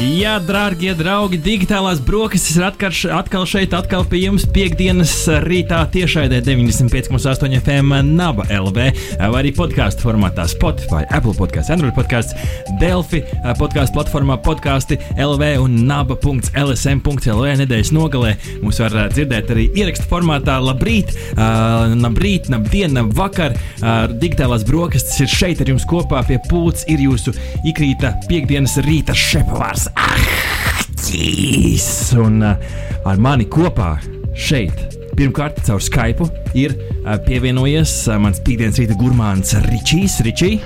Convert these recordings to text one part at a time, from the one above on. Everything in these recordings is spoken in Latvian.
Jā, dārgie draugi, digitālās brokastis ir atkal, š- atkal šeit, atkal pie jums piekdienas rītā tiešraidē 95,8 FM Naba LV vai arī podkāstu formātā Spotify, Apple podkāsts, Android podkāsts, Delphi podkāstu platformā podkāsti LV un naba.lsm.lv nedēļas nogalē. Mūs var ā, dzirdēt arī ierakstu formātā. Labrīt, uh, labrīt, labdien, vakar. Uh, digitālās brokastis ir šeit ar jums kopā pie pūles. Ir jūsu ikrīta piekdienas rīta šepavārs. Ahtīs! Un uh, ar mani kopā šeit. Pirmkārt, caur Skype ir uh, pievienojies uh, mans piekdienas rīta gurmāns Ričijs. Ričij,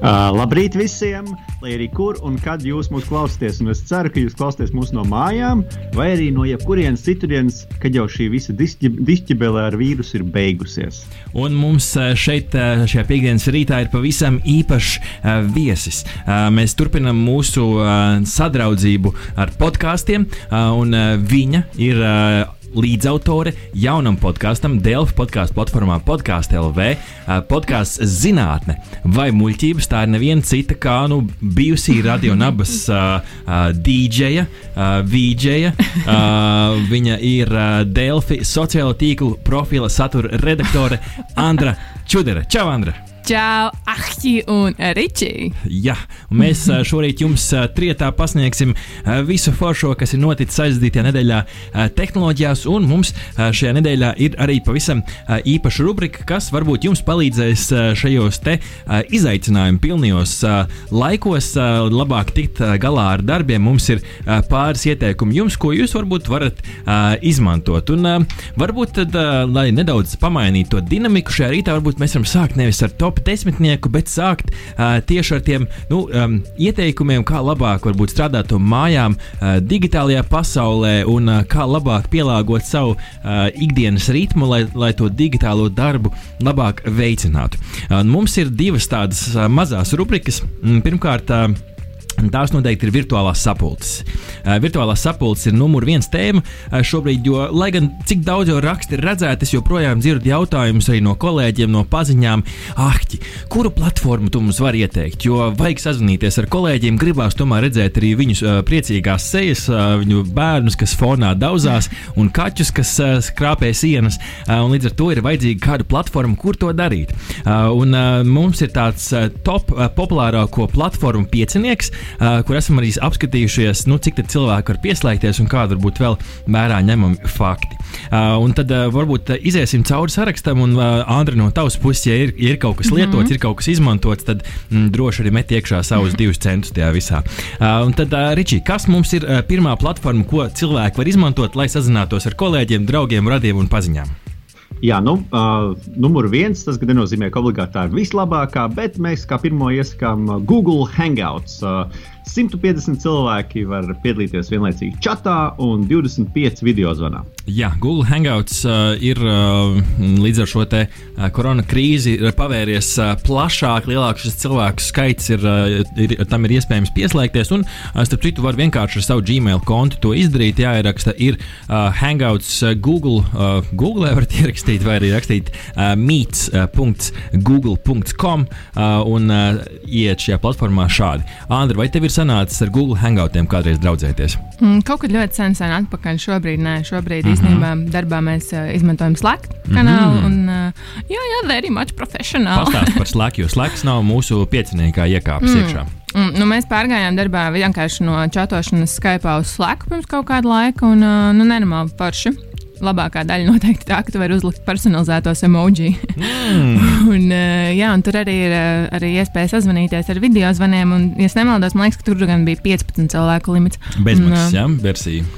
Uh, labrīt visiem! Lai arī kur un kad jūs mūs klausāties, es ceru, ka jūs klausāties mūsu no mājām, vai arī no jebkurienes citurienes, kad jau šī visa dišķibele ar vīrusu ir beigusies. Un mums ā, šeit, ā, šajā piekdienas rītā, ir pavisam īpašs ā, viesis. Ā, Mēs turpinām mūsu ā, sadraudzību ar podkāstiem, ā, un ā, viņa ir. ā, Līdzautore jaunam podkāstam, Delfa podkāstu platformā Podkāstu LV, podkāsts Zinātne vai muļķības. Tā ir neviena cita kā nu, bijusī radionabas uh, uh, dīdžeja, uh, vīdžeja. Uh, viņa ir uh, Delfi sociālo tīklu profila satura redaktore Andra Čudere. Čau, Andra! Čau, Ahti un Ričī! Jā, un mēs ā, šorīt jums ā, trietā pasniegsim ā, visu foršo, kas ir noticis aizdītajā nedēļā tehnoloģijās, un mums šajā nedēļā ir arī pavisam īpaša rubrika, kas varbūt jums palīdzēs šajos te izaicinājumu pilnajos ā, laikos labāk tikt galā ar darbiem. Mums ir pāris ieteikumi jums, ko jūs varbūt varat izmantot. Un varbūt tad, lai nedaudz pamainītu to dinamiku šajā rītā, varbūt mēs varam sākt nevis ar top desmitnieku, bet sākt uh, tieši ar tiem nu, um, ieteikumiem, kā labāk varbūt strādāt no mājām, uh, digitālajā pasaulē un uh, kā labāk pielāgot savu uh, ikdienas ritmu, lai, lai to digitālo darbu labāk veicinātu. Uh, mums ir divas tādas uh, mazas rubrikas. Mm, Pirmkārt, uh, Tās noteikti ir virtuālās sapulces. Uh, virtuālās sapulces ir numur viens tēma uh, šobrīd, jo, lai gan cik daudz jau raksti ir redzēti, es joprojām dzirdu jautājumus arī no kolēģiem, no paziņām, ahķi, kuru platformu tu mums vari ieteikt. Jo vajag sazvanīties ar kolēģiem, gribās tomēr redzēt arī viņus uh, priecīgās sejas, uh, viņu bērnus, kas fonā daudzās, un kaķus, kas uh, skrāpē sienas. Uh, līdz ar to ir vajadzīga kāda platforma, kur to darīt. Uh, un uh, mums ir tāds uh, top uh, populārāko platformu piecinieks uh, kur esam arī apskatījušies, nu, cik daudz cilvēku var pieslēgties un kādi varbūt vēl vērā ņemami fakti. Uh, un tad uh, varbūt iziesim cauri sarakstam, un Andri, no tavas puses, ja ir, ir kaut kas lietots, mm -hmm. ir kaut kas izmantots, tad mm, droši arī met iekšā savus divus centus tajā visā. Un tad, Ričī, kas mums ir pirmā platforma, ko cilvēki var izmantot, lai sazinātos ar kolēģiem, draugiem, radiem un paziņām? Jā, nu, uh, numur viens tas nenozīmē, ka obligāti tā ir vislabākā, bet mēs kā pirmo iesakām Google Hangouts. Uh, 150 cilvēki var piedalīties vienlaicīgi čatā un 25 video zvanā. Jā, Google Hangouts uh, ir uh, līdz ar šo te uh, korona krīzi pavēries uh, plašāk, lielāks šis cilvēku skaits, ir, uh, ir, tam ir iespējams pieslēgties. Un, uh, starp citu, var vienkārši ar savu Gmail kontu to izdarīt. Jāieraksta ir uh, Hangouts uh, Google, uh, Google varat ierakstīt vai arī rakstīt uh, meets.google.com uh, un uh, iet šajā platformā šādi. Andri, vai tev ir sanācis ar Google Hangoutiem kādreiz draudzēties? Mm, kaut kad ļoti sen, sen atpakaļ. Šobrīd, nē, šobrīd Mhm. mm -hmm. īstenībā darbā mēs uh, izmantojam Slack kanālu. Mm -hmm. un, uh, jā, jā, very much professional. Pastāst par Slack, jo Slacks nav mūsu pieciniekā iekāpis mm. iekšā. Un, nu, mēs pārgājām darbā vienkārši no čatošanas Skype uz Slack pirms kaut kāda laika, un uh, nu, nenormāli forši. Labākā daļa noteikti tā, ka tu vari uzlikt personalizētos emoji. Mm. un, uh, jā, un tur arī ir uh, arī iespēja sazvanīties ar video zvaniem. Un, ja es nemaldos, man liekas, ka tur gan bija 15 cilvēku limits. Bezmaksas Un, jā, versija.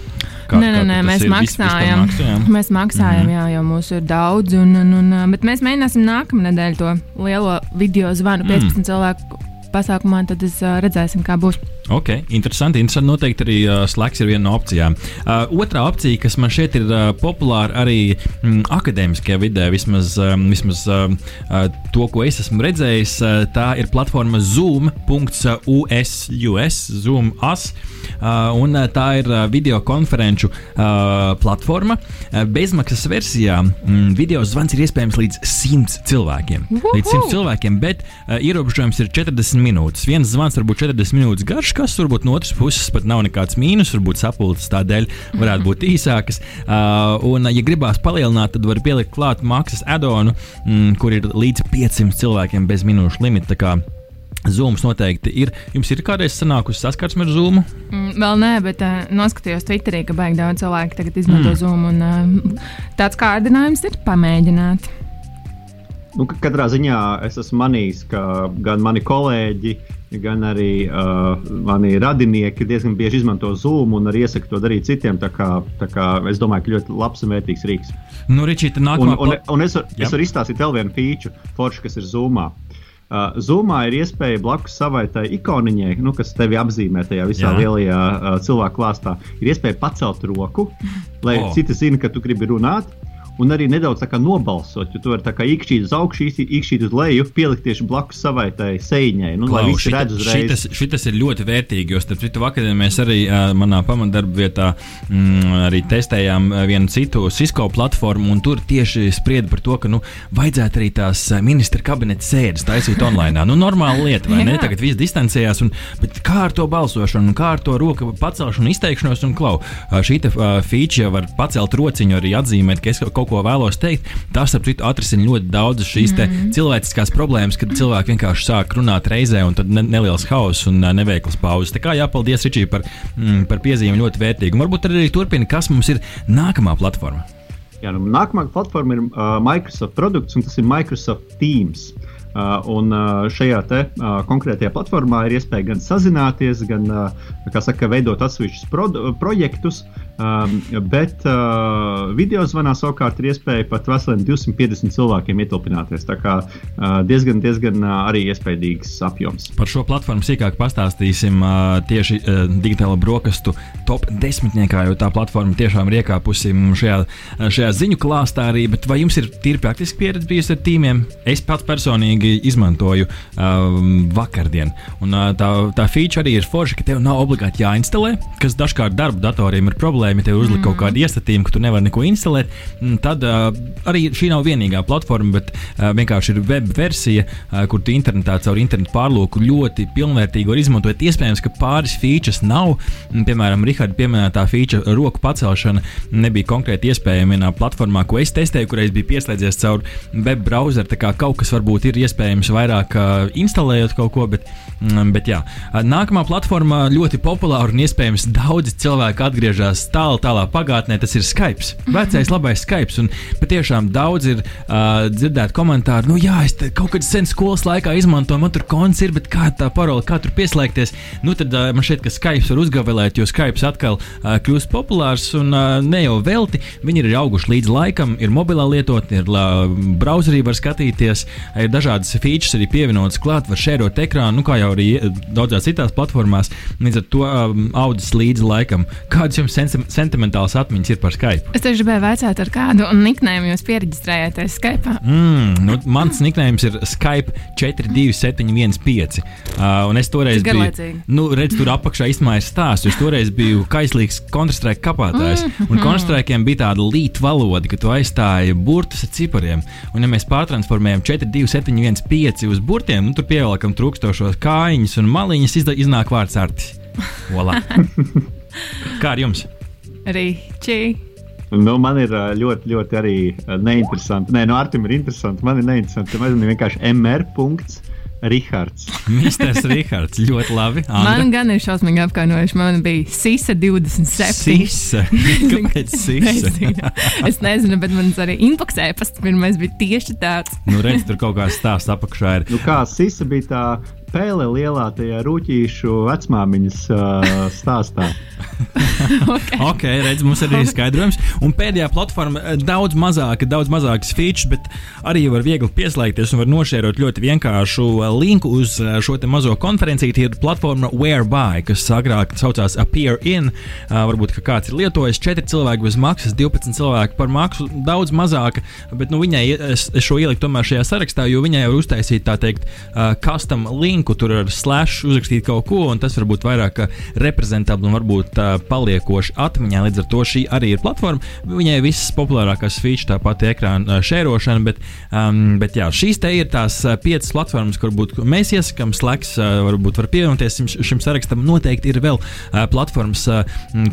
Kā, nē, nē, nē, mēs maksājam. Mēs maksājam, jā, jo mūsu ir daudz. Un, un, un, bet mēs mēģināsim nākamā nedēļa to lielo video zvanu 15 mm. cilvēku pasākumā, tad es, redzēsim, kā būs. Ok, interesanti. interesanti. Noteikti arī uh, slēgs ir viena no opcijām. Uh, otrā opcija, kas man šeit ir uh, populāra arī mm, akadēmiskajā vidē, vismaz, um, vismaz uh, uh, to, ko es esmu redzējis, uh, tā ir platforma Zoom.us, Zoom as. Uh, un uh, tā ir uh, video konferenču uh, platforma. Uh, bezmaksas versijā mm, video zvans ir iespējams līdz 100 cilvēkiem. Uhuhu! Līdz 100 cilvēkiem, bet uh, ierobežojums ir 40 minūtes. Viens zvans var būt 40 minūtes garš, kas varbūt no otras puses pat nav nekāds mīnus, varbūt sapulces tādēļ varētu būt īsākas. Uh, un, ja gribās palielināt, tad var pielikt klāt maksas addonu, mm, kur ir līdz 500 cilvēkiem bez minūšu limita. Tā kā Zooms noteikti ir. Jums ir kādreiz sanākusi saskarsme ar Zoom? Mm, vēl nē, bet uh, noskatījos Twitterī, ka baigi daudz cilvēku tagad izmanto mm. Zoom. Un, uh, tāds kārdinājums ir pamēģināt. Nu, ka- katrā ziņā es esmu manījis, ka gan mani kolēģi, gan arī uh, mani radinieki diezgan bieži izmanto Zoom un arī iesaka to darīt citiem. Tā kā, tā kā es domāju, ka ļoti labs un vērtīgs rīks. Nu, Ričīta, Un, nākamā un, pla- un es, var, es varu izstāstīt vēl vienu feature, foršu, kas ir Zoomā. Uh, Zoomā ir iespēja blakus savai tai ikoniņai, nu, kas tevi apzīmē tajā visā Jā. Jā. lielajā uh, cilvēku klāstā. Ir iespēja pacelt roku, lai oh. citi zinātu, ka tu gribi runāt. Un arī nedaudz tā kā nobalsot, jo tu vari tā kā īkšķīt uz augšu, īkšķīt uz leju, pielikt tieši blakus savai tai sēņai. Nu, lai Klau, visi šita- redz uzreiz. Šitas, šitas ir ļoti vērtīgi, jo starp citu vakarā mēs arī uh, manā pamatdarba vietā mm, arī testējām vienu citu Cisco platformu, un tur tieši sprieda par to, ka nu, vajadzētu arī tās ministra kabineta sēdes taisīt online. Nu, normāla lieta, vai ne? Tagad viss distancējās, un, bet kā ar to balsošanu, un kā ar to roku pacelšanu, izteikšanos, un klau, uh, šī uh, feature var pacelt rociņu, arī atzīmēt, ka es kaut ko vēlos teikt. Tas, starp citu, atrisina ļoti daudzas šīs mm. cilvēciskās problēmas, kad cilvēki vienkārši sāk runāt reizē, un tad ne, neliels hauss un uh, neveikls pauzes. Tā kā jāpaldies Ričī par, mm, par piezīmi ļoti vērtīgu. Un Varbūt arī turpina, kas mums ir nākamā platforma. Jā, nu, nākamā platforma ir uh, Microsoft produkts, un tas ir Microsoft Teams. Uh, un uh, šajā te, uh, konkrētajā platformā ir iespēja gan sazināties, gan uh, kā saka, veidot atsevišķus pro projektus, um, bet uh, video zvanā savukārt ir iespēja pat veseliem 250 cilvēkiem ietilpināties. Tā kā uh, diezgan, diezgan uh, arī iespējams apjoms. Par šo platformu sīkāk pastāstīsim uh, tieši uh, digitāla brokastu top desmitniekā, jo tā platforma tiešām ir iekāpusi mm, šajā, uh, šajā ziņu klāstā arī. Bet vai jums ir tīri praktiski pieredze bijusi ar tīmiem? Es pats personīgi izmantoju um, vakardien. Un, uh, tā, tā feature arī ir forša, ka tev nav obligāti jāinstalē, kas dažkārt darba datoriem ir problēma. Ja tev uzliek mm. kaut kādu iestatījumu, ka tu nevari neko instalēt, mm, tad uh, arī šī nav vienīgā platforma, bet uh, vienkārši ir web versija, uh, kur tu internetā caur internetu pārlūku ļoti pilnvērtīgi var izmantot. Iespējams, ka pāris features nav, mm, piemēram, Riharda pieminētā feature roku pacelšana nebija konkrēti iespējama vienā platformā, ko es testēju, kurai es biju pieslēdzies caur web browseru. Tā kā kaut kas varbūt ir iespējams vairāk uh, instalējot kaut ko, bet, mm, bet jā. Nākamā platforma ļoti populāra un iespējams daudzi cilvēki atgriežas tālu, tālā pagātnē. Tas ir Skype. Vecais labais Skype. Un patiešām daudz ir uh, dzirdēti komentāri, nu jā, es kaut kad sen skolas laikā izmantoju, man tur konts ir, bet kā tā parole, kā tur pieslēgties. Nu tad uh, man šķiet, ka Skype var uzgavilēt, jo Skype atkal uh, kļūst populārs un uh, ne jau velti. Viņi ir auguši līdz laikam, ir mobilā lietotne, ir uh, browserī var skatīties, ir dažādas features arī pievienotas klāt, var šērot ekrānu, nu kā jau arī daudzās citās platformās. Līdz ar to um, audzis līdzi laikam. Kādas jums sen sentimentālas atmiņas ir par Skype? Es tieši gribēju vaicāt, ar kādu niknējumu jūs pieregistrējāties Skype. Mm, nu, mans niknējums ir Skype 42715. Uh, un es toreiz biju. Nu, redz, tur apakšā īstenībā ir stāsts. Es toreiz biju kaislīgs Counter-Strike kapātājs. Un Counter-Strike'iem bija tāda līta valoda, ka tu aizstāji burtus ar cipariem. Un, ja mēs pārtransformējam 42715 uz burtiem, nu, tur pievelkam trūkstošos kājiņus un maliņus, izda- iznāk vārds artis. Voilà. Kā ar jums? Rīčī. Nu, man ir ļoti, ļoti arī neinteresanti. Nē, no Artim ir interesanti. Man ir neinteresanti. Man ir vienkārši MR. Rihards. Misters Rihards, ļoti labi. Man gan ir šausmīgi apkaunojuši. Man bija Sisa 27. Sisa. Kāpēc Sisa? Nezinu. es nezinu, bet man arī inboxē pats pirmais bija tieši tāds. nu, redz, tur kaut kāds stāsts apakšā ir. Nu, kā Sisa bija tā pēle lielā tajā rūtīšu vecmāmiņas uh, stāstā. okay. ok, redz, mums arī ir skaidrojums. Un pēdējā platforma daudz mazāka, daudz mazākas features, bet arī var viegli pieslēgties un var nošērot ļoti vienkāršu linku uz šo mazo konferenciju. Tie ir platforma Whereby, kas agrāk saucās Appear In. Uh, varbūt kāds ir lietojis 4 cilvēki bez maksas, 12 cilvēki par maksu, daudz mazāka. Bet nu, viņai es, es šo ieliku tomēr šajā sarakstā, jo viņai var uztaisīt tā teikt, uh, custom linku, tur ar slash uzrakstīt kaut ko, un tas var būt vairāk reprezentabli un varbūt uh, paliekoši atmiņā. Līdz ar to šī arī ir platforma. Viņai visas populārākās features, tāpat ekrāna šērošana, bet, um, bet jā, šīs te ir tās piecas platformas, kur būtu mēs iesakām slēgs, varbūt var pievienoties šim, šim sarakstam. Noteikti ir vēl uh, platformas, uh,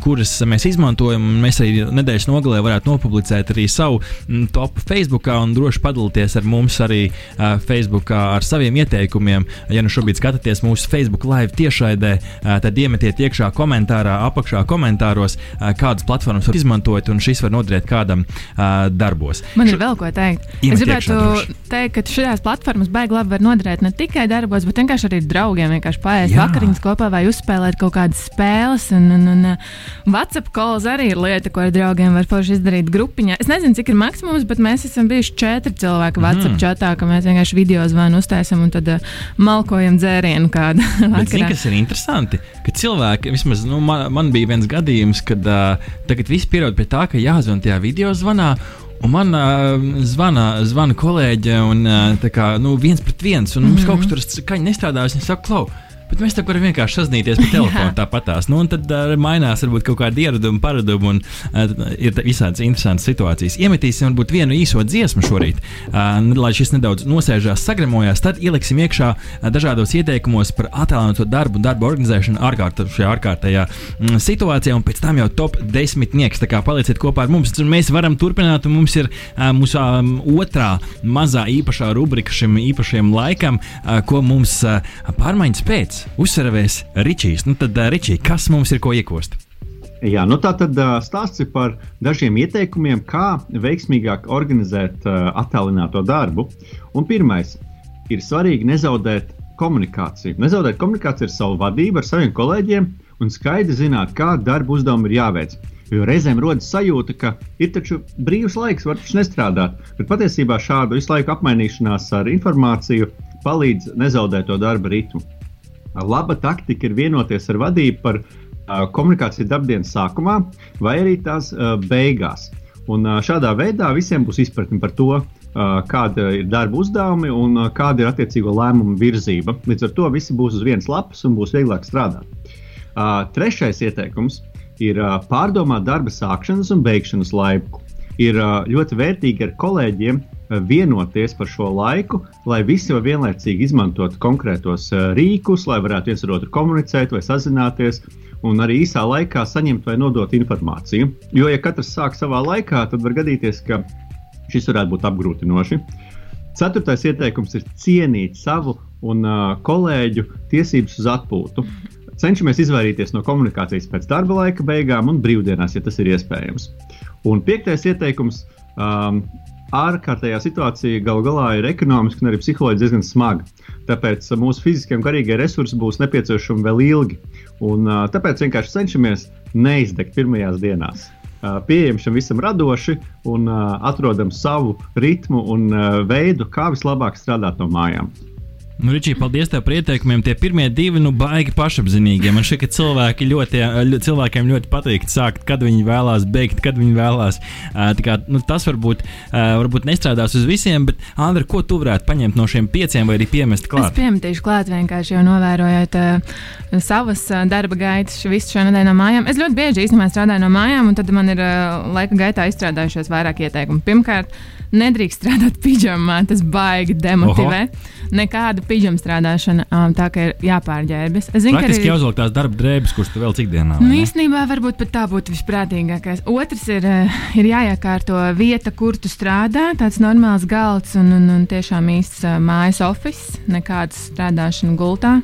kuras mēs izmantojam. Mēs arī nedēļas nogalē varētu nopublicēt arī savu mm, top Facebook un droši padalīties ar mums arī uh, Facebook ar saviem ieteikumiem. Ja nu šobrīd skatāties mūsu Facebook live tiešraidē, tad iemetiet iekšā komentārā apakšā komentāros, kādas platformas var izmantot, un šis var noderēt kādam darbos. Man ir Š... vēl ko teikt. Es gribētu teikt, ka šajās platformās baigi labi var noderēt ne tikai darbos, bet vienkārši arī draugiem. Vienkārši pāriest vakariņas kopā vai uzspēlēt kaut kādas spēles. Un, un, un, WhatsApp calls arī ir lieta, ko ar draugiem var forši izdarīt grupiņā. Es nezinu, cik ir maksimums, bet mēs esam bijuši četri cilvēki WhatsApp mm. čatā, ka mēs vienkārši video zvanu uztaisam un tad uh, malkojam dzērienu kādu. Zini, kas ir interesanti? Ka cilvēki, vismaz nu, man, man bija viens gadījums, kad uh, tagad viss pierod pie tā, ka jāzvan tajā video zvanā. Un man uh, zvana, zvana kolēģe, un uh, kā, nu, viens pret viens, un mm -hmm. mums kaut kas tur skaņa nestrādā. Viņa saka, klau, Bet mēs tā varam vienkārši sazināties pa telefonu tāpatās. Nu, un tad uh, mainās varbūt kaut kāda ieraduma, paraduma un uh, ir visādas interesantas situācijas. Iemetīsim varbūt vienu īso dziesmu šorīt, uh, lai šis nedaudz nosēžās, sagramojās. Tad ieliksim iekšā uh, dažādos ieteikumos par attēlotu darbu un darbu organizēšanu ārkārt, šajā ārkārtējā mm, situācijā, un pēc tam jau top desmitnieks. Tā kā palieciet kopā ar mums, un mēs varam turpināt, mums ir uh, mūsu um, otrā mazā īpašā rubrika šim īpašajam laikam, uh, ko mums uh, pārmaiņas pēc uzsverēs Ričijs. Nu tad, Ričī, kas mums ir ko iekost? Jā, nu tā tad uh, stāsts ir par dažiem ieteikumiem, kā veiksmīgāk organizēt uh, attēlināto darbu. Un pirmais ir svarīgi nezaudēt komunikāciju. Nezaudēt komunikāciju ar savu vadību, ar saviem kolēģiem un skaidri zināt, kāda darba uzdevuma ir jāveic. Jo reizēm rodas sajūta, ka ir taču brīvs laiks, var taču nestrādāt. Bet patiesībā šāda visu laiku apmainīšanās ar informāciju palīdz nezaudēt to darba ritmu. Laba taktika ir vienoties ar vadību par komunikāciju darbdienas sākumā vai arī tās beigās. Un, šādā veidā visiem būs izpratne par to, kāda ir darba uzdevumi un kāda ir attiecīgo lēmumu virzība. Līdz ar to visi būs uz vienas lapas un būs vieglāk strādāt. Trešais ieteikums ir pārdomāt darba sākšanas un beigšanas laiku. Ir ļoti vērtīgi ar kolēģiem vienoties par šo laiku, lai visi var vienlaicīgi izmantot konkrētos uh, rīkus, lai varētu viens ar otru komunicēt vai sazināties. Un arī īsā laikā saņemt vai nodot informāciju. Jo, ja katrs sāk savā laikā, tad var gadīties, ka šis varētu būt apgrūtinoši. Ceturtais ieteikums ir cienīt savu un uh, kolēģu tiesības uz atpūtu. Cenšamies izvairīties no komunikācijas pēc darba laika beigām un brīvdienās, ja tas ir iespējams. Un piektais ieteikums um, ārkārtējā situācija galu galā ir ekonomiski un arī psiholoģiski diezgan smaga. Tāpēc mūsu fiziskie un garīgie resursi būs nepieciešami vēl ilgi. Un, uh, tāpēc vienkārši cenšamies neizdegt pirmajās dienās. Uh, pieejam šim visam radoši un uh, atrodam savu ritmu un uh, veidu, kā vislabāk strādāt no mājām. Nu, Ričī, paldies tev par ieteikumiem. Tie pirmie divi, nu, baigi pašapziņīgi. Man šķiet, ka cilvēki ļoti, cilvēkiem ļoti patīk sākt, kad viņi vēlās beigt, kad viņi vēlās. Kā, nu, tas varbūt, varbūt nestrādās uz visiem, bet, Andri, ko tu varētu paņemt no šiem pieciem vai arī piemest klāt? Es piemetīšu klāt vienkārši jau novērojot uh, savas darba gaitas visu šo nedēļu no mājām. Es ļoti bieži īstenībā strādāju no mājām, un tad man ir uh, laika gaitā izstrādājušies vairāk ieteikumu. Pirmkārt, nedrīkst strādāt pidžamā, tas baigi demotivē. Oho. Nekāda pidžama strādāšana, um, tā ka ir jāpārģērbjas. Es zinu, ka arī jāuzvelk tās darba drēbes, kuras tu vēl cik dienā. Nu, īstenībā varbūt pat tā būtu visprātīgākais. Otrs ir, uh, ir jāiekārto vieta, kur tu strādā, tāds normāls galds un, un, un tiešām īsts uh, mājas oficiāls, nekādas strādāšana gultā.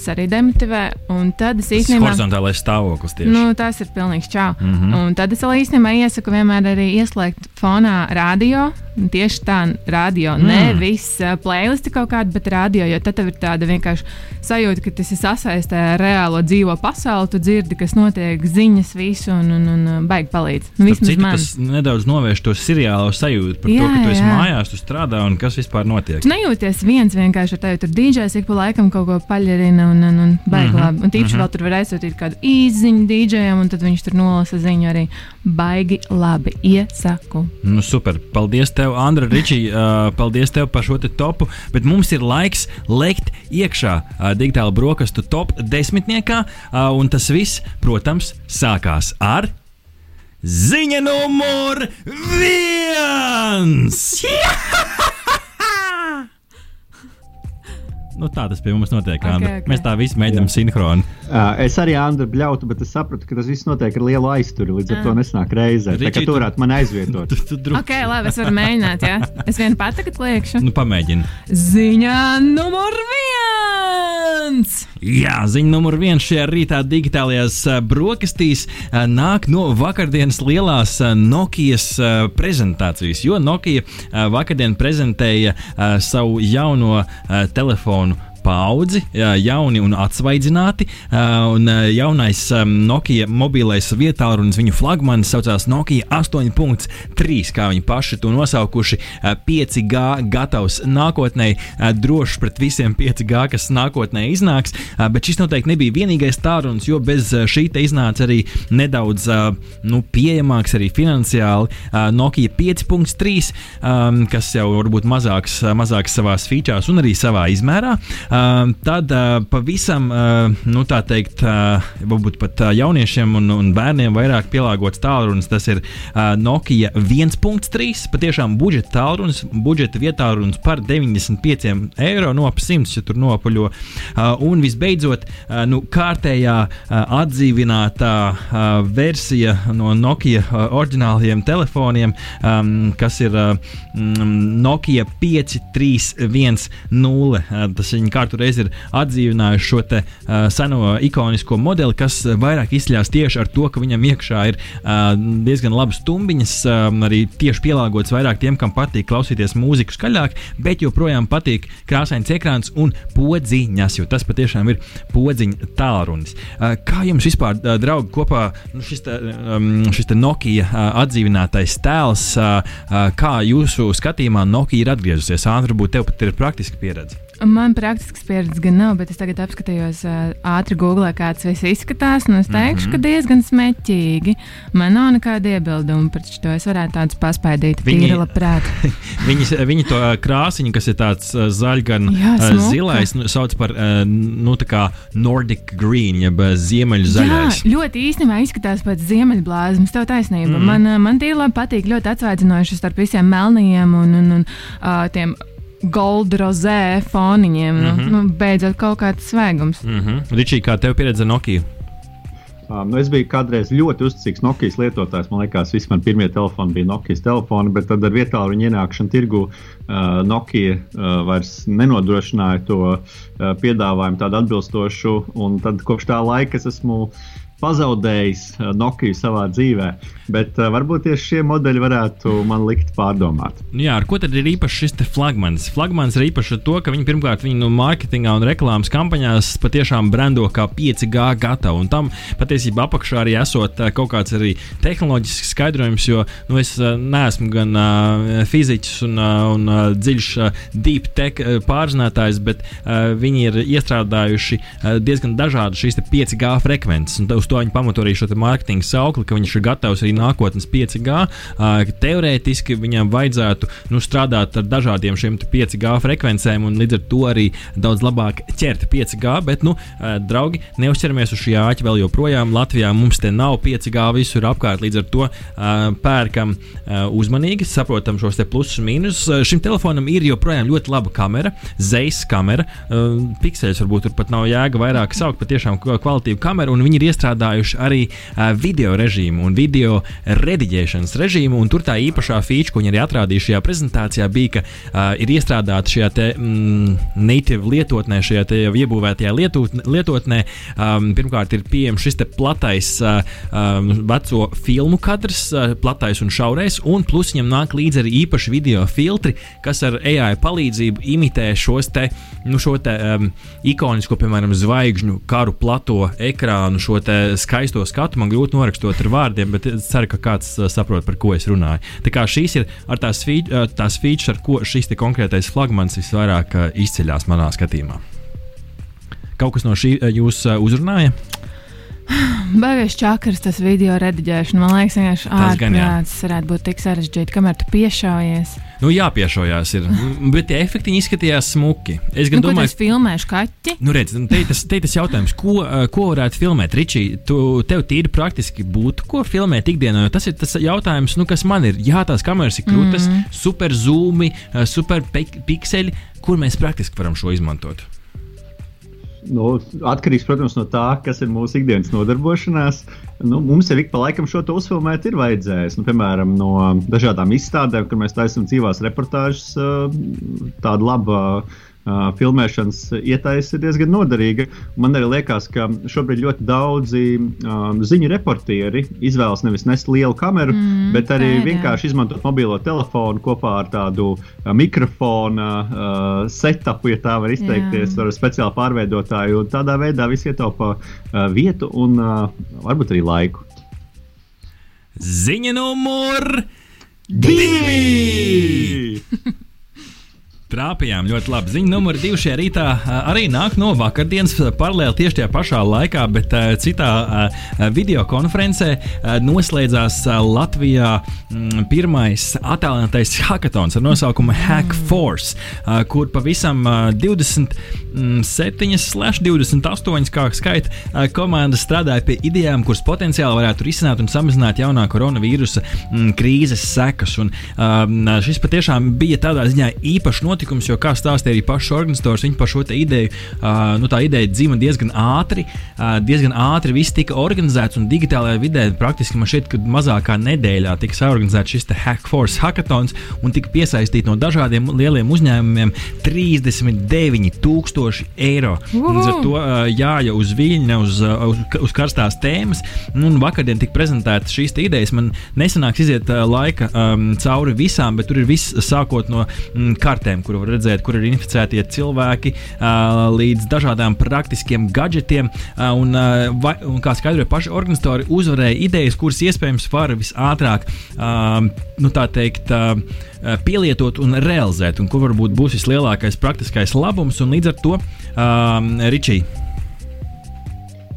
Tas arī demotivē. Un tad es īstenībā. Tas horizontālais stāvoklis tieši. Nu, tas ir pilnīgs čau. Mm -hmm. Un tad es īstenībā iesaku vienmēr arī ieslēgt fonā radio Tieši tā, radio. Mm. Nevis uh, playlisti kaut kāda, bet radio. Jo tad tev ir tāda vienkārši sajūta, ka tas ir sasaistē ar reālo dzīvo pasauli. Tu dzirdi, kas notiek, ziņas, visu un, un, un, baigi palīdz. Nu, vismaz citu. Tas nedaudz novērš to seriālo sajūtu par jā, to, ka tu esi jā. mājās, tu strādā un kas vispār notiek. Tu nejūties viens vienkārši ar tevi. Tur dīdžers ik pa laikam kaut ko paļarina un, un, un baigi mm -hmm. labi. Un tīpaši mm -hmm. vēl tur var aizsūtīt kādu īziņu dīdžeram, un tad viņš tur nolasa ziņu arī baigi labi. Iesaku. Nu, super. Paldies tev, Andra Ričī. Uh, paldies tev par šo topu. Bet mums ir laiks lekt iekšā uh, digitāla brokastu top desmitniekā. Uh, un tas viss, protams, sākās ar. Ziņa numur viens! Nu, tā tas pie mums notiek. Okay, okay. Mēs tā visi mēģinām sinhroni. Uh, es arī Andru bļautu, bet es sapratu, ka tas viss notiek ar lielu aizturu. Līdz ar to nesnāk reizē. Tā kā tur varētu man aizvietot. tu, tu, tu ok, labi, es varu mēģināt. Ja? Es vien pat tagad liekšu. Nu, pamēģini. Ziņā numur viens! Jā, ziņa numur viens šajā rītā digitālajās brokastīs nāk no vakardienas lielās Nokijas prezentācijas, jo Nokija vakardien prezentēja savu jauno telefonu paudzi, jauni un atsvaidzināti. Un jaunais Nokia mobilais vietālunis, viņu flagmanis saucās Nokia 8.3, kā viņi paši to nosaukuši. 5G gatavs nākotnē, drošs pret visiem 5G, kas nākotnē iznāks. Bet šis noteikti nebija vienīgais tālrunis, jo bez šī te iznāca arī nedaudz nu, pieejamāks arī finansiāli Nokia 5.3, kas jau varbūt mazāks, mazāks savās features un arī savā izmērā. Tad pavisam, nu tā teikt, varbūt pat jauniešiem un, un bērniem vairāk pielāgots tālrunis. Tas ir Nokia 1.3. Patiešām budžeta tālrunis, budžeta vietālrunis par 95 eiro no ap 100, ja tur nopaļo. Un visbeidzot, nu, kārtējā atdzīvinātā versija no Nokia oriģinālajiem telefoniem, kas ir Nokia 5310. Uh, tas viņa kārtu reizi ir atdzīvinājuši šo te, uh, seno ikonisko modeli, kas vairāk izsļās tieši ar to, ka viņam iekšā ir uh, diezgan labas stumbiņas, um, arī tieši pielāgots vairāk tiem, kam patīk klausīties mūziku skaļāk, bet joprojām patīk krāsains ekrāns un podziņas, jo tas patiešām ir podziņa tālrunis. Uh, kā jums vispār, uh, draugi, kopā nu, šis, te, um, šis te Nokia uh, atdzīvinātais tēls, uh, uh, kā jūsu skatījumā Nokia ir atgriezusies? Ātri, varbūt tev pat ir praktiska pieredze. Man praktisks pieredzes gan nav, bet es tagad apskatījos ātri Google, kāds viss izskatās. Es teikšu, mm -hmm. ka diezgan smeķīgi. Man nav nekāda iebilduma pret to. Es varētu tādus paspēdīt, viņi, tīri labprāt. viņi, viņi to krāsiņu, kas ir tāds uh, zaļgan, Jā, zilais, nu, sauc par nu, Nordic green, jeb ziemeļu zaļais. Jā, ļoti īstenībā izskatās pēc ziemeļblāzmas. Tev taisnība. Mm -hmm. Man, man tīri labi patīk, ļoti atsvaidzinoši starp visiem melniem un, un, un tiem gold rozē foniņiem. Mm -hmm. nu, nu, beidzot, kaut kāds svēgums. Mm -hmm. Ričī, kā tev pieredze Nokia? Um, nu es biju kādreiz ļoti uzticīgs Nokijas lietotājs. Man liekas, visi mani pirmie telefoni bija Nokijas telefoni, bet tad ar vietālu viņa ienākšanu tirgu uh, Nokija uh, vairs nenodrošināja to uh, piedāvājumu tādu atbilstošu. Un tad kopš tā laika es esmu pazaudējis uh, Nokiju savā dzīvē. Bet uh, varbūt tieši šie modeļi varētu man likt pārdomāt. Nu jā, ar ko tad ir īpašs šis flagmanis? Flagmanis ir īpašs ar to, ka viņi pirmkārt viņi no mārketingā un reklāmas kampaņās patiešām brando kā 5G gatavu. Un tam patiesībā apakšā arī esot uh, kaut kāds arī tehnoloģisks skaidrojums, jo nu, es neesmu gan uh, fiziķis un, uh, un uh, dziļš uh, deep tech uh, pārzinātājs, bet uh, viņi ir iestrādājuši uh, diezgan dažādas šīs 5G frekvences. Un uz to viņi pamato arī šo mārketinga saukli, ka viņš ir gatavs arī nākotnes 5G. Teorētiski viņam vajadzētu nu, strādāt ar dažādiem šiem 5G frekvencēm un līdz ar to arī daudz labāk ķert 5G. Bet, nu, draugi, neuzķeramies uz šī āķa vēl joprojām. Latvijā mums te nav 5G visur apkārt, līdz ar to pērkam uzmanīgi, saprotam šos plusus un mīnusus. Šim telefonam ir joprojām ļoti laba kamera, zejas kamera. Pikseļus varbūt tur pat nav jēga vairāk saukt, patiešām kvalitīva kamera, un viņi ir iestrādājuši iestrādājuši arī video režīmu un video rediģēšanas režīmu. Tur tā īpašā feature, ko viņi arī atrādīja šajā prezentācijā, bija, ka uh, ir iestrādāta šajā te, mm, native lietotnē, šajā jau iebūvētajā lietotnē. lietotnē um, pirmkārt, ir pieejams šis platais uh, um, veco filmu kadrs, uh, platais un šaurais, un plus viņam nāk līdzi arī īpaši video filtri, kas ar AI palīdzību imitē šos te, nu, šo te um, ikonisko, piemēram, zvaigžņu karu plato ekrānu, šo skaisto skatu. Man grūti norakstot ar vārdiem, bet es ceru, ka kāds uh, saprot, par ko es runāju. Tā kā šīs ir tās, fī, uh, tās features, ar ko šis konkrētais flagmans visvairāk uh, izceļas manā skatījumā. Kaut kas no šī jūs uzrunāja? Baigais čakars, tas video rediģēšana. Man liekas, vienkārši ārprāts varētu būt tik sarežģīti, kamēr tu piešaujies. Nu, jāpiešaujas, ir. bet tie efekti izskatījās smuki. Es nu, domāju, ka filmēšu kaķi. Nu, redz, nu, te, tas, te tas jautājums, ko, ko varētu filmēt? Ričī, tu, tev tīri praktiski būtu, ko filmēt ikdienā. Tas ir tas jautājums, nu, kas man ir. Jā, tās kameras ir krūtis, mm. super zūmi, super pikseļi, kur mēs praktiski varam šo izmantot. Nu, atkarīgs, protams, no tā, kas ir mūsu ikdienas nodarbošanās. Nu, mums jau ik pa laikam šo to uzfilmēt ir vajadzējis. Nu, piemēram, no dažādām izstādēm, kur mēs taisām dzīvās reportāžas, tāda laba uh, filmēšanas ietaisa ir diezgan noderīga. Man arī liekas, ka šobrīd ļoti daudzi um, ziņu reportieri izvēlas nevis nest lielu kameru, mm, bet arī tā, vienkārši izmantot mobilo telefonu kopā ar tādu uh, mikrofona uh, setupu, ja tā var izteikties, jā. ar speciālu pārveidotāju. Tādā veidā viss ietaupa uh, vietu un uh, varbūt arī laiku. Ziņa numur divi! Trāpījām ļoti labi. Ziņa numur divi šajā rītā arī nāk no vakardienas, paralēli tieši tajā pašā laikā, bet citā video konferencē noslēdzās Latvijā pirmais attēlinātais hackathons ar nosaukumu Hack Force, kur pavisam 27, 28 kā skaita komandas strādāja pie idejām, kuras potenciāli varētu risināt un samazināt jaunā koronavīrusa krīzes sekas. Un, šis patiešām bija tādā ziņā īpašs notikums jo, kā stāstīja arī pašs organizators, viņi par šo ideju, uh, nu, tā ideja dzima diezgan ātri. Uh, diezgan ātri viss tika organizēts un digitālajā vidē praktiski man šķiet, ka mazākā nedēļā tika saorganizēts šis Hackforce hackathons un tika piesaistīti no dažādiem lieliem uzņēmumiem 39,000 eiro. Līdz ar to uh, jāja uz viļņa, uz, uz, uz karstās tēmas. Un vakardien tika prezentētas šīs idejas. Man nesanāks iziet uh, laika um, cauri visām, bet tur ir viss sākot no mm, kartēm, kur var redzēt, kur ir inficētie cilvēki, līdz dažādām praktiskiem gadgetiem. Un, vai, un kā skaidroja paši organizatori, uzvarēja idejas, kuras iespējams var visātrāk nu, teikt, pielietot un realizēt, un kur varbūt būs vislielākais praktiskais labums. Līdz ar to um, Ričija.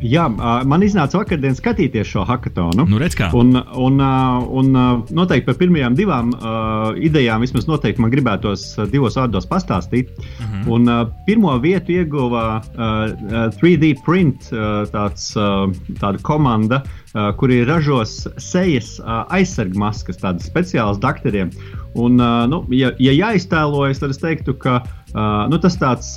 Jā, man iznāca vakardien skatīties šo hackathonu. Nu, redz, un, un, un noteikti par pirmajām divām uh, idejām vismaz noteikti man gribētos divos vārdos pastāstīt. Uh mhm. -huh. un, uh, pirmo vietu ieguva uh, 3D print uh, tāds, uh, tāda komanda, uh, kuri ražos sejas uh, aizsargmaskas, tādas speciālas doktoriem. Un, uh, nu, ja, ja jāiztēlojas, tad es teiktu, ka uh, nu, tas tāds.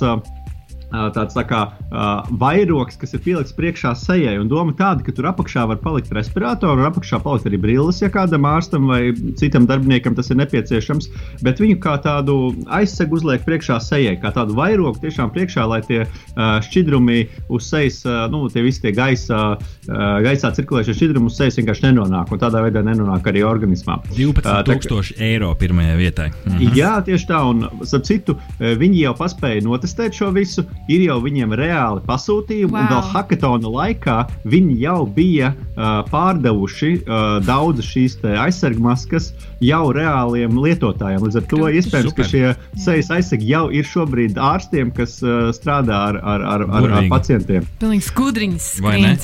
Tāds tā kā uh, vairogs, kas ir pielikts priekšā sejai. Un doma tāda, ka tur apakšā var palikt respiratoru, un apakšā palikt arī brilles, ja kādam ārstam vai citam darbiniekam tas ir nepieciešams. Bet viņu kā tādu aizsegu uzliek priekšā sejai, kā tādu vairogu tiešām priekšā, lai tie uh, šķidrumi uz sejas, uh, nu, tie visi tie gaisā, uh, gaisā cirkulējušie šķidrumi uz sejas vienkārši nenonāk, un tādā veidā nenonāk arī organismā. 12,000 uh, eiro pirmajai vietai. Mhm. Jā, tieši tā, un ap citu, viņi jau paspēja notestēt šo visu ir jau viņiem reāli pasūtījumi, wow. un vēl hackathona laikā viņi jau bija uh, pārdevuši uh, daudz šīs aizsargmaskas jau reāliem lietotājiem. Līdz ar to iespējams, Super. ka šie sejas aizsargi jau ir šobrīd ārstiem, kas uh, strādā ar, ar, ar, ar, ar pacientiem. Pilnīgi skudriņas.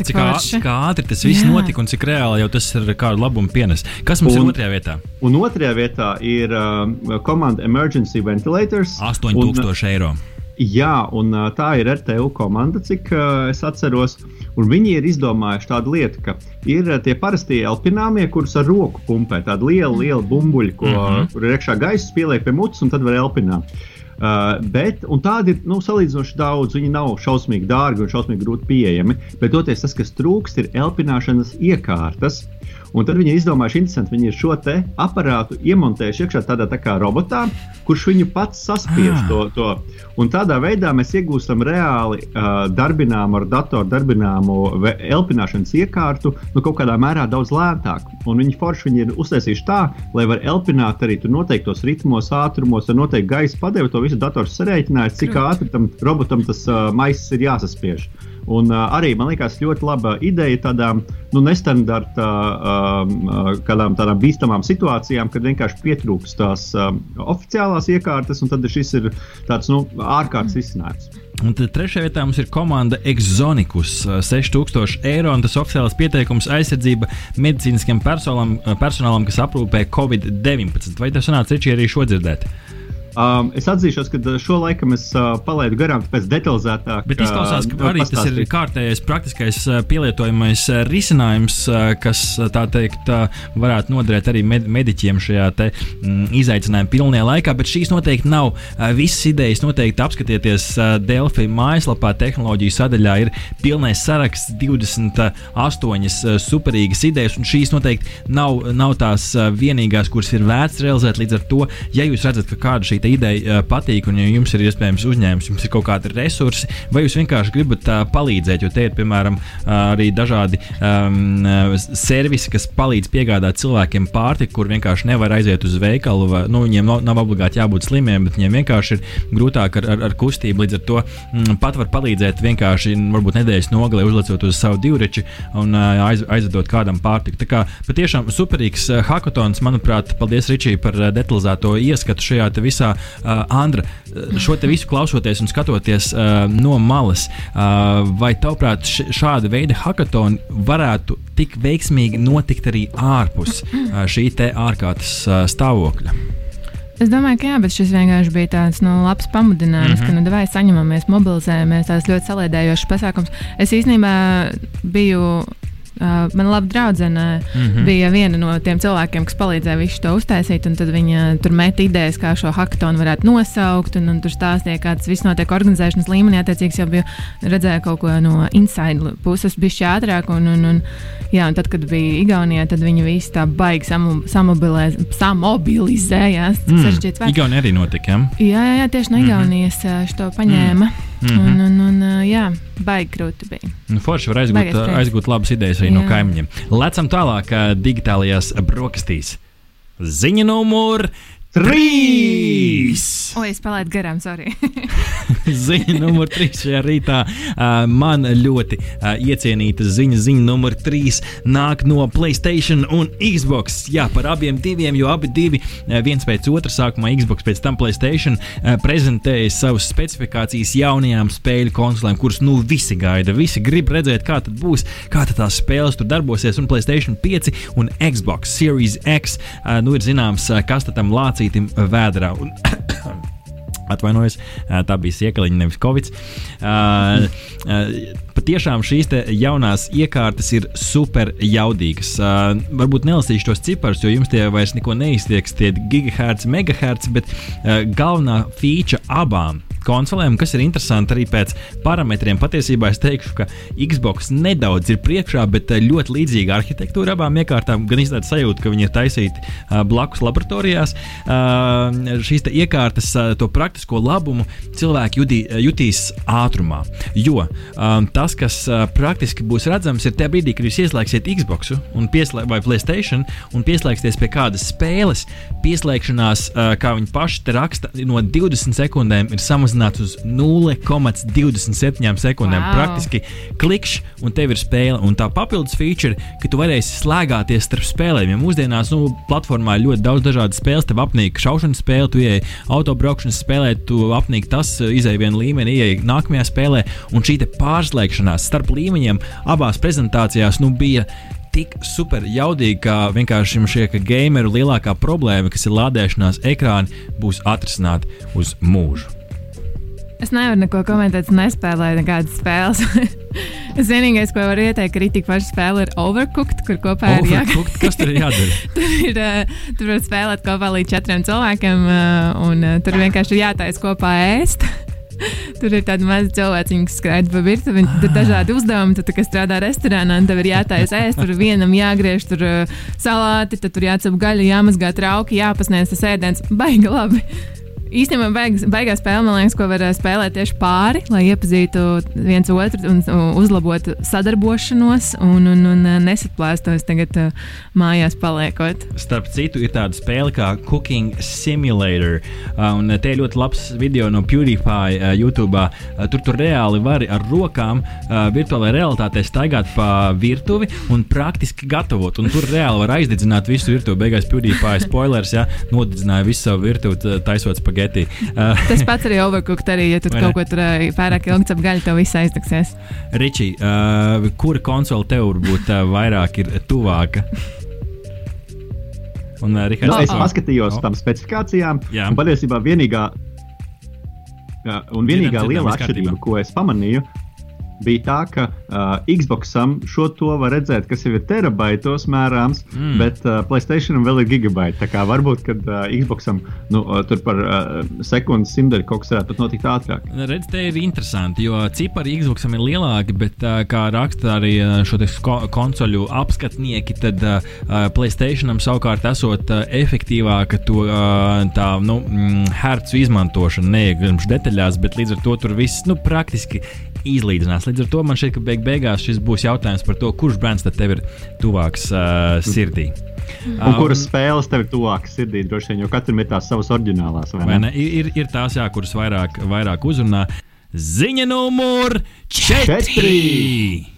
Cik, kā, kā ātri tas viss Jā. notika un cik reāli jau tas ir kādu labumu pienes. Kas mums un, ir otrajā vietā? Un otrajā vietā ir uh, komanda Emergency Ventilators. 8000 eiro. Jā, un tā ir RTU komanda, cik uh, es atceros. Viņi ir izdomājuši tādu lietu, ka ir tie parastie elpināmie, kurus ar roku pumpē. Tāda liela, liela bumbuļa, ko, mm -hmm. kur ir iekšā gaisa, pieliek pie mutes un tad var elpināt. Uh, bet tādi ir nu, salīdzinoši daudz. Viņi nav šausmīgi dārgi un šausmīgi grūti pieejami. Bet toties tas, kas trūkst, ir elpināšanas iekārtas. Un tad viņi izdomājuši, interesanti, viņi ir šo aparātu iemontējuši iekšā tādā tā kā robotā, kurš viņu pats saspiež ah. to, to. Un tādā veidā mēs iegūstam reāli uh, darbināmu ar datoru darbināmu elpināšanas iekārtu, nu kaut kādā mērā daudz lētāk. Un viņi forši viņi ir uztaisījuši tā, lai var elpināt arī noteiktos ritmos, ātrumos, ar noteiktu gaisa padevi. To visu dators sarēķinājis, cik ātri tam robotam tas uh, maisis ir jāsaspiež. Un, uh, arī man liekas, ļoti laba ideja tādām nu, nestandarta, uh, kādām tādām bīstamām situācijām, kad vienkārši pietrūkst tās uh, oficiālās iekārtas, un tad šis ir tāds nu, ārkārtas izcinājums. Un tad trešajā vietā mums ir komanda Exonicus. 6000 eiro un tas oficiālais pieteikums aizsardzība medicīniskam personālam, personālam kas aprūpē Covid-19. Vai tas sanāca arī šo dzirdēt? Um, es atzīšos, ka uh, šo laiku es uh, palaidu garām, tāpēc detalizētāk. Bet izklausās, ka uh, arī pastāstīt. tas ir kārtējais, praktiskais, uh, pielietojamais uh, risinājums, kas tā teikt, varētu noderēt arī med mediķiem šajā te, mm, izaicinājuma pilnajā laikā. Bet šīs noteikti nav visas idejas. Noteikti apskatieties Delphi mājaslapā, tehnoloģiju sadaļā ir pilnais saraksts, 28 superīgas idejas, un šīs noteikti nav, nav tās vienīgās, kuras ir vērts realizēt. Līdz ar to, ja jūs redzat, ka kāda šī ideja uh, patīk, un ja jums ir iespējams uzņēmums, jums ir kaut kādi resursi, vai jūs vienkārši gribat uh, palīdzēt, jo te ir piemēram uh, arī dažādi um, servisi, kas palīdz piegādāt cilvēkiem pārtiku, kur vienkārši nevar aiziet uz veikalu. Vai, nu, viņiem nav, nav obligāti jābūt slimiem, bet viņiem vienkārši ir grūtāk ar, ar, ar kustību. Līdz ar to mm, pat var palīdzēt vienkārši, varbūt nedēļas nogalē uzlicot uz savu divreči un aiz, aizvedot kādam pārtiku. Tā kā patiešām superīgs hackathons, manuprāt, paldies Ričī par detalizēto ieskatu šajā visā uh, Andra, šo te visu klausoties un skatoties uh, no malas, uh, vai tavuprāt šāda veida hackathoni varētu tik veiksmīgi notikt arī ārpus uh, šī te ārkārtas uh, stāvokļa? Es domāju, ka jā, bet šis vienkārši bija tāds nu, labs pamudinājums, mm -hmm. ka nu, vai saņemamies, mobilizējamies, tās ļoti salīdzējošas pasākums. Es īstenībā biju Uh, mana laba draudzene mm -hmm. bija viena no tiem cilvēkiem, kas palīdzēja visu to uztaisīt. Tad viņa tur met idejas, kā šo hackathonu varētu nosaukt. Un, un tur stāstīja, kā tas viss notiek organizēšanas līmenī. Attiecīgi, jau bija redzēja kaut ko no inside puses, bija ātrāk. Un, un, un, jā, un tad, kad bija Igaunijā, tad viņi visi tā baigi samobilizējās. Mm. Igaunijā arī notika. Ja? Jā, jā, jā, tieši no mhm. Igaunijas mm -hmm. šo paņēma. Mm. Mm -hmm. un, un, un, jā, baigi grūti bija. Nu, forši var aizgūt, aizgūt labas idejas arī jā. no kaimiņiem. Lecam tālāk digitālajās brokastīs. Ziņa numur Trīs! O, es palaidu garām, sorry. ziņa numur trīs šajā rītā. Uh, man ļoti uh, iecienīta ziņa. Ziņa numur trīs nāk no Playstation un Xbox. Jā, par abiem diviem, jo abi divi, uh, viens pēc otra, sākumā Xbox, pēc tam Playstation, uh, prezentēja savas specifikācijas jaunajām spēļu konsolēm, kuras nu visi gaida. Visi grib redzēt, kā tad būs, kā tad tās spēles tur darbosies. Un Playstation 5 un Xbox Series X, uh, nu ir zināms, uh, kas tam lācīs lācītim vēdā. Un, Atvainojos, tā bija siekaliņa, nevis covid. Uh, uh, patiešām šīs jaunās iekārtas ir super jaudīgas. Uh, varbūt nelasīšu tos ciparus, jo jums tie vairs neko neiztieks, tie gigahertz, megahertz, bet uh, galvenā feature abām konsolēm, kas ir interesanti arī pēc parametriem. Patiesībā es teikšu, ka Xbox nedaudz ir priekšā, bet eh, ļoti līdzīga arhitektūra abām iekārtām. Gan izstāsta sajūta, ka viņi ir taisīti uh, blakus laboratorijās. Uh, šīs iekārtas, to praktisko labumu cilvēki jutī, jutīs ātrumā. Jo tas, kas praktiski būs redzams, ir tajā brīdī, kad jūs ieslēgsiet Xbox vai Playstation un pieslēgsiet pie kādas spēles. Pieslēgšanās, kā viņi paši raksta, no 20 sekundēm ir samazināta samazināts uz 0,27 sekundēm. Wow. Praktiski klikšķi, un tev ir spēle. Un tā papildus feature, ka tu varēsi slēgāties starp spēlēm. Ja mūsdienās nu, platformā ir ļoti daudz dažādu spēļu, tev apnīk šaušanas spēle, tu ieej autobraukšanas spēlē, tu apnīk tas, izēj vienu līmeni, ieej nākamajā spēlē. Un šī pārslēgšanās starp līmeņiem abās prezentācijās nu, bija tik super jaudīgi, ka vienkārši šie gameru lielākā problēma, kas ir lādēšanās ekrāni, būs atrisināta uz mūžu. Es nevaru neko komentēt, es nespēlēju nekādas spēles. es vienīgais, ko varu ieteikt, ir tik paša spēle, ir Overcooked, kur kopā ir jābūt. Kas tur ir jādara? tur ir uh, tur var spēlēt kopā līdz četriem cilvēkiem, uh, un uh, tur vienkārši ir jātaisa kopā ēst. Tur ir tādi mazi cilvēki, kas skraida pa virtuvi. Tur ir dažādi uzdevumi. Tu kā strādā restorānā, tev ir jātaisa ēst. Tur vienam jāgriež tur, salāti, tad tur jācep gaļa, jāmazgā trauki, jāpasniedz tas ēdiens. Baigi labi! Īstenībā beigas, beigās spēle, man liekas, ko var eh, spēlēt tieši pāri, lai iepazītu viens otru un uzlabotu sadarbošanos un, un, un eh, nesaplēstos tagad uh, mājās paliekot. Starp citu, ir tāda spēle kā Cooking Simulator, uh, un te ir ļoti labs video no PewDiePie YouTube. Tur tur reāli var ar rokām virtuālajā realitātē staigāt pa virtuvi un praktiski gatavot, un tur reāli var aizdedzināt visu virtuvi. Beigās PewDiePie spoilers, ja nodedzināja visu savu virtuvi taisot spaghetti spageti. Uh, Tas pats arī overcooked, arī, ja tur kaut ko tur pārāk ilgi cep gaļu, tev viss aizdegsies. Ričī, uh, kura konsole tev varbūt uh, vairāk ir tuvāka? Un, uh, Rihards, nu, es paskatījos oh. tam specifikācijām. Jā. Un patiesībā vienīgā, uh, un vienīgā liela atšķirība, ko es pamanīju, bija tā, ka uh, Xboxam šo to var redzēt, kas jau ir terabaitos mērāms, mm. bet uh, Placētacionam vēl ir gigabaiti. Tā kā varbūt, kad uh, Xboxam nu, uh, tur par uh, sekundes simtdaļu kaut kas varētu notikt ātrāk. Redz, te ir interesanti, jo cipari Xboxam ir lielāki, bet uh, kā raksta arī šo ko konsoļu apskatnieki, tad uh, Placētacionam savukārt esot uh, efektīvāka to uh, tā, nu, mm, hercu izmantošana. Neiegrimšu detaļās, bet līdz ar to tur viss nu, praktiski izlīdzinās. Līdz ar to man šķiet, ka beig beigās šis būs jautājums par to, kurš brands tev ir tuvāks uh, sirdī. Un um, kuras spēles tev ir tuvākas sirdī, droši vien, jo katram ir tās savas oriģinālās. Vai vai ne? Ir, ir tās, jā, kuras vairāk, vairāk uzrunā. Ziņa numur 4!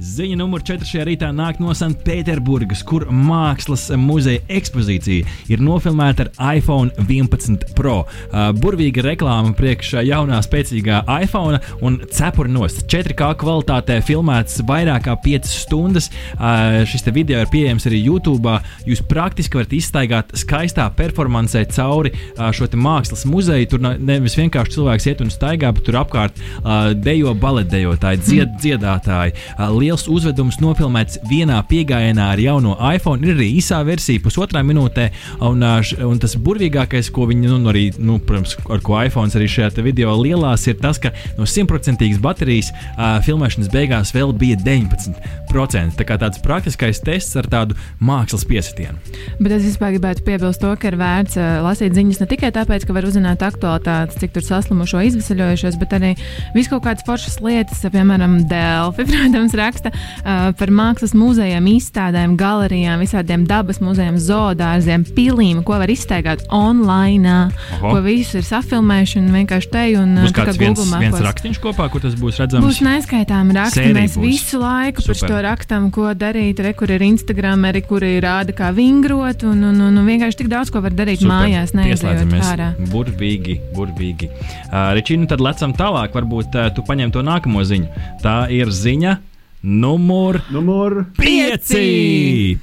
Ziņa numur 4 šajā rītā nāk no Sanktpēterburgas, kur mākslas muzeja ekspozīcija ir nofilmēta ar iPhone 11 Pro. Uh, burvīga reklāma priekš jaunā spēcīgā iPhone un cepuri nost. 4K kvalitātē filmēts vairāk kā 5 stundas. Uh, šis video ir pieejams arī YouTube. Jūs praktiski varat izstaigāt skaistā performancē cauri uh, šo mākslas muzeju. Tur nevis vienkārši cilvēks iet un staigā, bet tur apkārt uh, dejo baletdejotāji, dzied, dziedātāji. Liels uzvedums nofilmēts vienā piegājienā ar jauno iPhone. Ir arī īsā versija, pusotrā minūtē. Un, un tas burvīgākais, ko viņi, nu, arī, nu, protams, ar ko iPhone arī šajā video lielās, ir tas, ka no simtprocentīgas baterijas uh, filmēšanas beigās vēl bija 19%. Tā kā tāds praktiskais tests ar tādu mākslas piesitienu. Bet es vispār gribētu piebilst to, ka ir vērts uh, lasīt ziņas ne tikai tāpēc, ka var uzzināt aktualitātes, cik tur saslimušo izvesaļojušies, bet arī visu kaut kādas foršas lietas, piemēram, Delfi, protams, raksta raksta uh, par mākslas muzejiem, izstādēm, galerijām, visādiem dabas muzejiem, zoodārziem, pilīm, ko var iztaigāt online, ko visus ir safilmējuši un vienkārši te un būs kāds viens, Google viens rakstīns kopā, kur tas būs redzams. Būs neskaitām raksti. Mēs būs. visu laiku Super. par to rakstam, ko darīt. Re, kur ir Instagram, arī kur ir rāda, kā vingrot, un, un, un, un vienkārši tik daudz ko var darīt Super. mājās, neizējot ārā. Burvīgi, burvīgi. Uh, Ričīnu, tad lecam tālāk. Varbūt uh, tu paņem to nākamo ziņu. Tā ir ziņa Numur, Numur 5!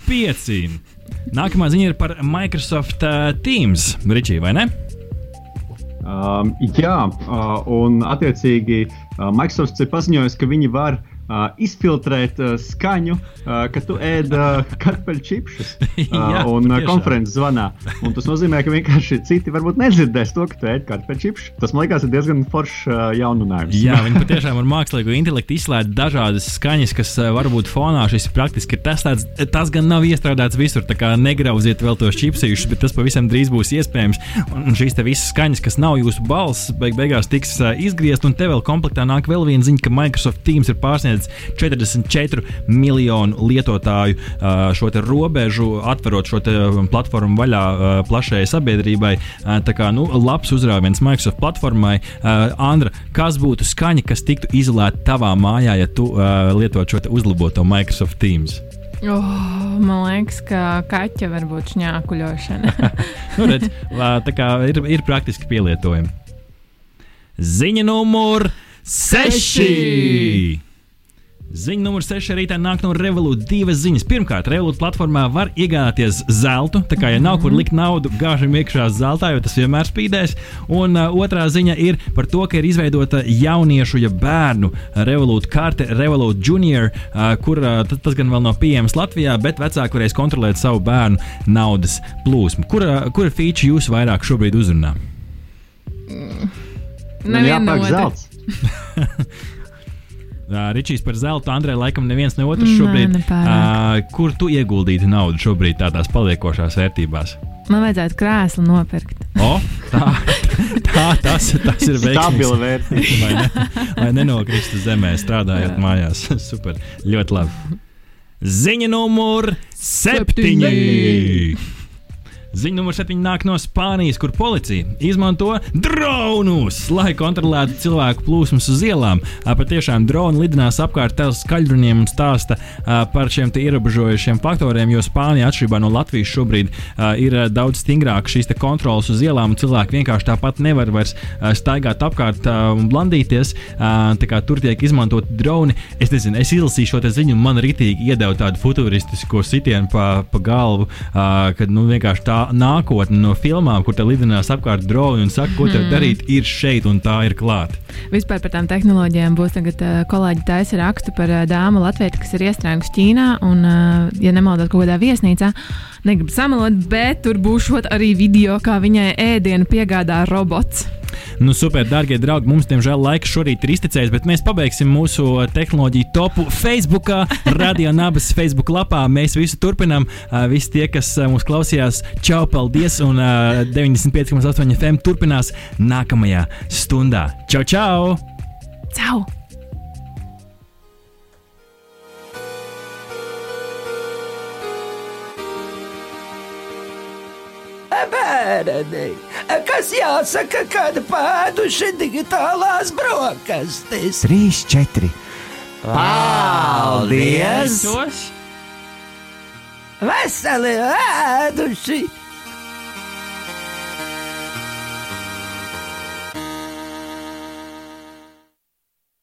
5! Nākamā ziņa ir par Microsoft uh, Teams, Ričī, vai ne? Um, jā, uh, un attiecīgi uh, Microsoft ir paziņojis, ka viņi var uh, izfiltrēt uh, skaņu, uh, ka tu ēd uh, kartupeļu čipsus uh, un uh, konferences zvanā. Un tas nozīmē, ka vienkārši citi varbūt nedzirdēs to, ka tu ēd kartupeļu čipsus. Tas man liekas, ir diezgan foršs uh, jauninājums. Jā, viņi patiešām ar mākslīgo intelektu izslēdz dažādas skaņas, kas uh, varbūt fonā šis praktiski ir testēts. Tas gan nav iestrādāts visur, tā kā negrauziet vēl tos čipsīšus, bet tas pavisam drīz būs iespējams. Un šīs visas skaņas, kas nav jūsu balss, beig beigās tiks uh, izgriezt, un te vēl komplektā nāk vēl viena ziņa, ka Microsoft Teams ir pārsniedzis sasniedz 44 miljonu lietotāju šo robežu, atverot šo platformu vaļā plašajai sabiedrībai. Tā kā nu, labs uzrāviens Microsoft platformai. Andra, kas būtu skaņa, kas tiktu izolēta tavā mājā, ja tu lietotu šo uzlaboto Microsoft Teams? Oh, man liekas, ka kaķa var būt šņākuļošana. nu, redz, tā kā ir, ir praktiski pielietojami. Ziņa numur 6! Ziņa numur 6 rītā nāk no Revolūta divas ziņas. Pirmkārt, Revolūta platformā var iegādāties zeltu. Tā kā, ja nav kur likt naudu, gāžam iekšā zeltā, jo tas vienmēr spīdēs. Un uh, otrā ziņa ir par to, ka ir izveidota jauniešu, ja bērnu Revolūta karte, Revolūta Junior, uh, kur uh, tas gan vēl nav pieejams Latvijā, bet vecāki varēs kontrolēt savu bērnu naudas plūsmu. Kur, uh, kura feature jūs vairāk šobrīd uzrunā? Mm. Nevienu no zelta. Uh, Ričijs par zeltu, Andrei, laikam, neviens ne otrs šobrīd. Nē, uh, kur tu ieguldītu naudu šobrīd tādās paliekošās vērtībās? Man vajadzētu krēslu nopirkt. O, tā, tā tas, tas ir veiksmīgs. Stabila vērtība. Vai, ne, vai nenokristu zemē, strādājot Jā. mājās. Super, ļoti labi. Ziņa numur septiņi! septiņi. Ziņa numur 7 nāk no Spānijas, kur policija izmanto dronus, lai kontrolētu cilvēku plūsmas uz ielām. Patiešām droni lidinās apkārt tās skaļruniem un stāsta par šiem ierobežojušiem faktoriem, jo Spānija, atšķirībā no Latvijas, šobrīd ir daudz stingrāk šīs kontrolas uz ielām, un cilvēki vienkārši tāpat nevar vairs staigāt apkārt un blandīties. Tur tiek izmantot droni. Es nezinu, es izlasīju šo ziņu, un man ritīgi iedeva tādu futuristisko sitienu pa, pa galvu, kad nu, vienkārši tā nākotne no filmām, kur te lidinās apkārt droni un saka, ko tev mm. darīt, ir šeit un tā ir klāta. Vispār par tām tehnoloģijām būs tagad uh, kolēģi taisa rakstu par uh, dāmu Latviju, kas ir iestrēgusi Ķīnā un, uh, ja nemaldos, kaut kādā viesnīcā. Negribu samalot, bet tur būs arī video, kā viņai ēdienu piegādā robots. Nu, super, darbie draugi, mums, diemžēl, laiks šorīt ir iztecējis, bet mēs pabeigsim mūsu tehnoloģiju topu Facebook, Radio Nabas Facebook lapā. Mēs visu turpinām. Visi tie, kas mūs klausījās, čau, paldies! Un 95,8 FM turpinās nākamajā stundā. Čau, čau! Čau! Bērni, kas jāsaka, kad pēduši digitālās brokastis. Trīs, četri. Paldies! Veseli ēduši!